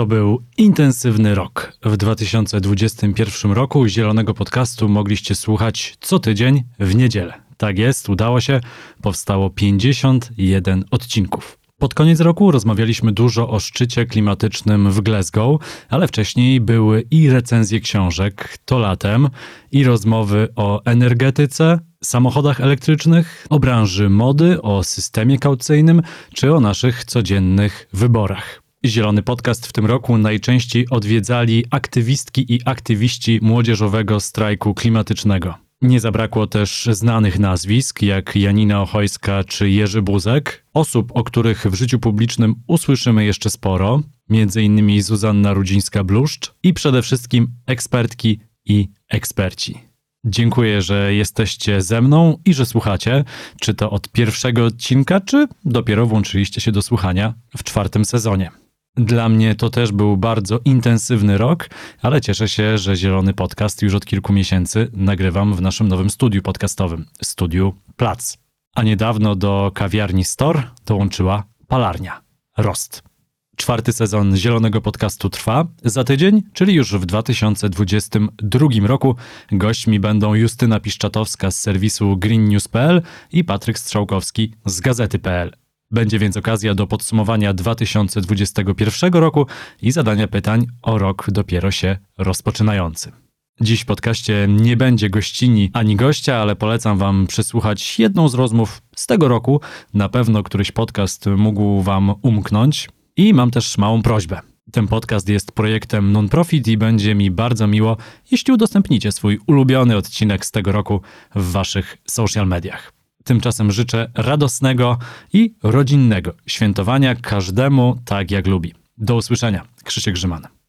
To był intensywny rok. W 2021 roku Zielonego Podcastu mogliście słuchać co tydzień w niedzielę. Tak jest, udało się. Powstało 51 odcinków. Pod koniec roku rozmawialiśmy dużo o szczycie klimatycznym w Glasgow, ale wcześniej były i recenzje książek, to latem, i rozmowy o energetyce, samochodach elektrycznych, o branży mody, o systemie kaucyjnym czy o naszych codziennych wyborach. Zielony Podcast w tym roku najczęściej odwiedzali aktywistki i aktywiści młodzieżowego strajku klimatycznego. Nie zabrakło też znanych nazwisk, jak Janina Ochojska czy Jerzy Buzek, osób, o których w życiu publicznym usłyszymy jeszcze sporo, m.in. Zuzanna Rudzińska-Bluszcz i przede wszystkim ekspertki i eksperci. Dziękuję, że jesteście ze mną i że słuchacie, czy to od pierwszego odcinka, czy dopiero włączyliście się do słuchania w czwartym sezonie. Dla mnie to też był bardzo intensywny rok, ale cieszę się, że Zielony Podcast już od kilku miesięcy nagrywam w naszym nowym studiu podcastowym, studiu Plac. A niedawno do kawiarni Store dołączyła palarnia Rost. Czwarty sezon Zielonego Podcastu trwa. Za tydzień, czyli już w 2022 roku, gośćmi będą Justyna Piszczatowska z serwisu greennews.pl i Patryk Strzałkowski z gazety.pl. Będzie więc okazja do podsumowania 2021 roku i zadania pytań o rok dopiero się rozpoczynający. Dziś w podcaście nie będzie gościni ani gościa, ale polecam Wam przesłuchać jedną z rozmów z tego roku. Na pewno któryś podcast mógł Wam umknąć. I mam też małą prośbę. Ten podcast jest projektem non-profit i będzie mi bardzo miło, jeśli udostępnicie swój ulubiony odcinek z tego roku w Waszych social mediach. Tymczasem życzę radosnego i rodzinnego świętowania każdemu tak jak lubi. Do usłyszenia. Krzysiek Grzyman.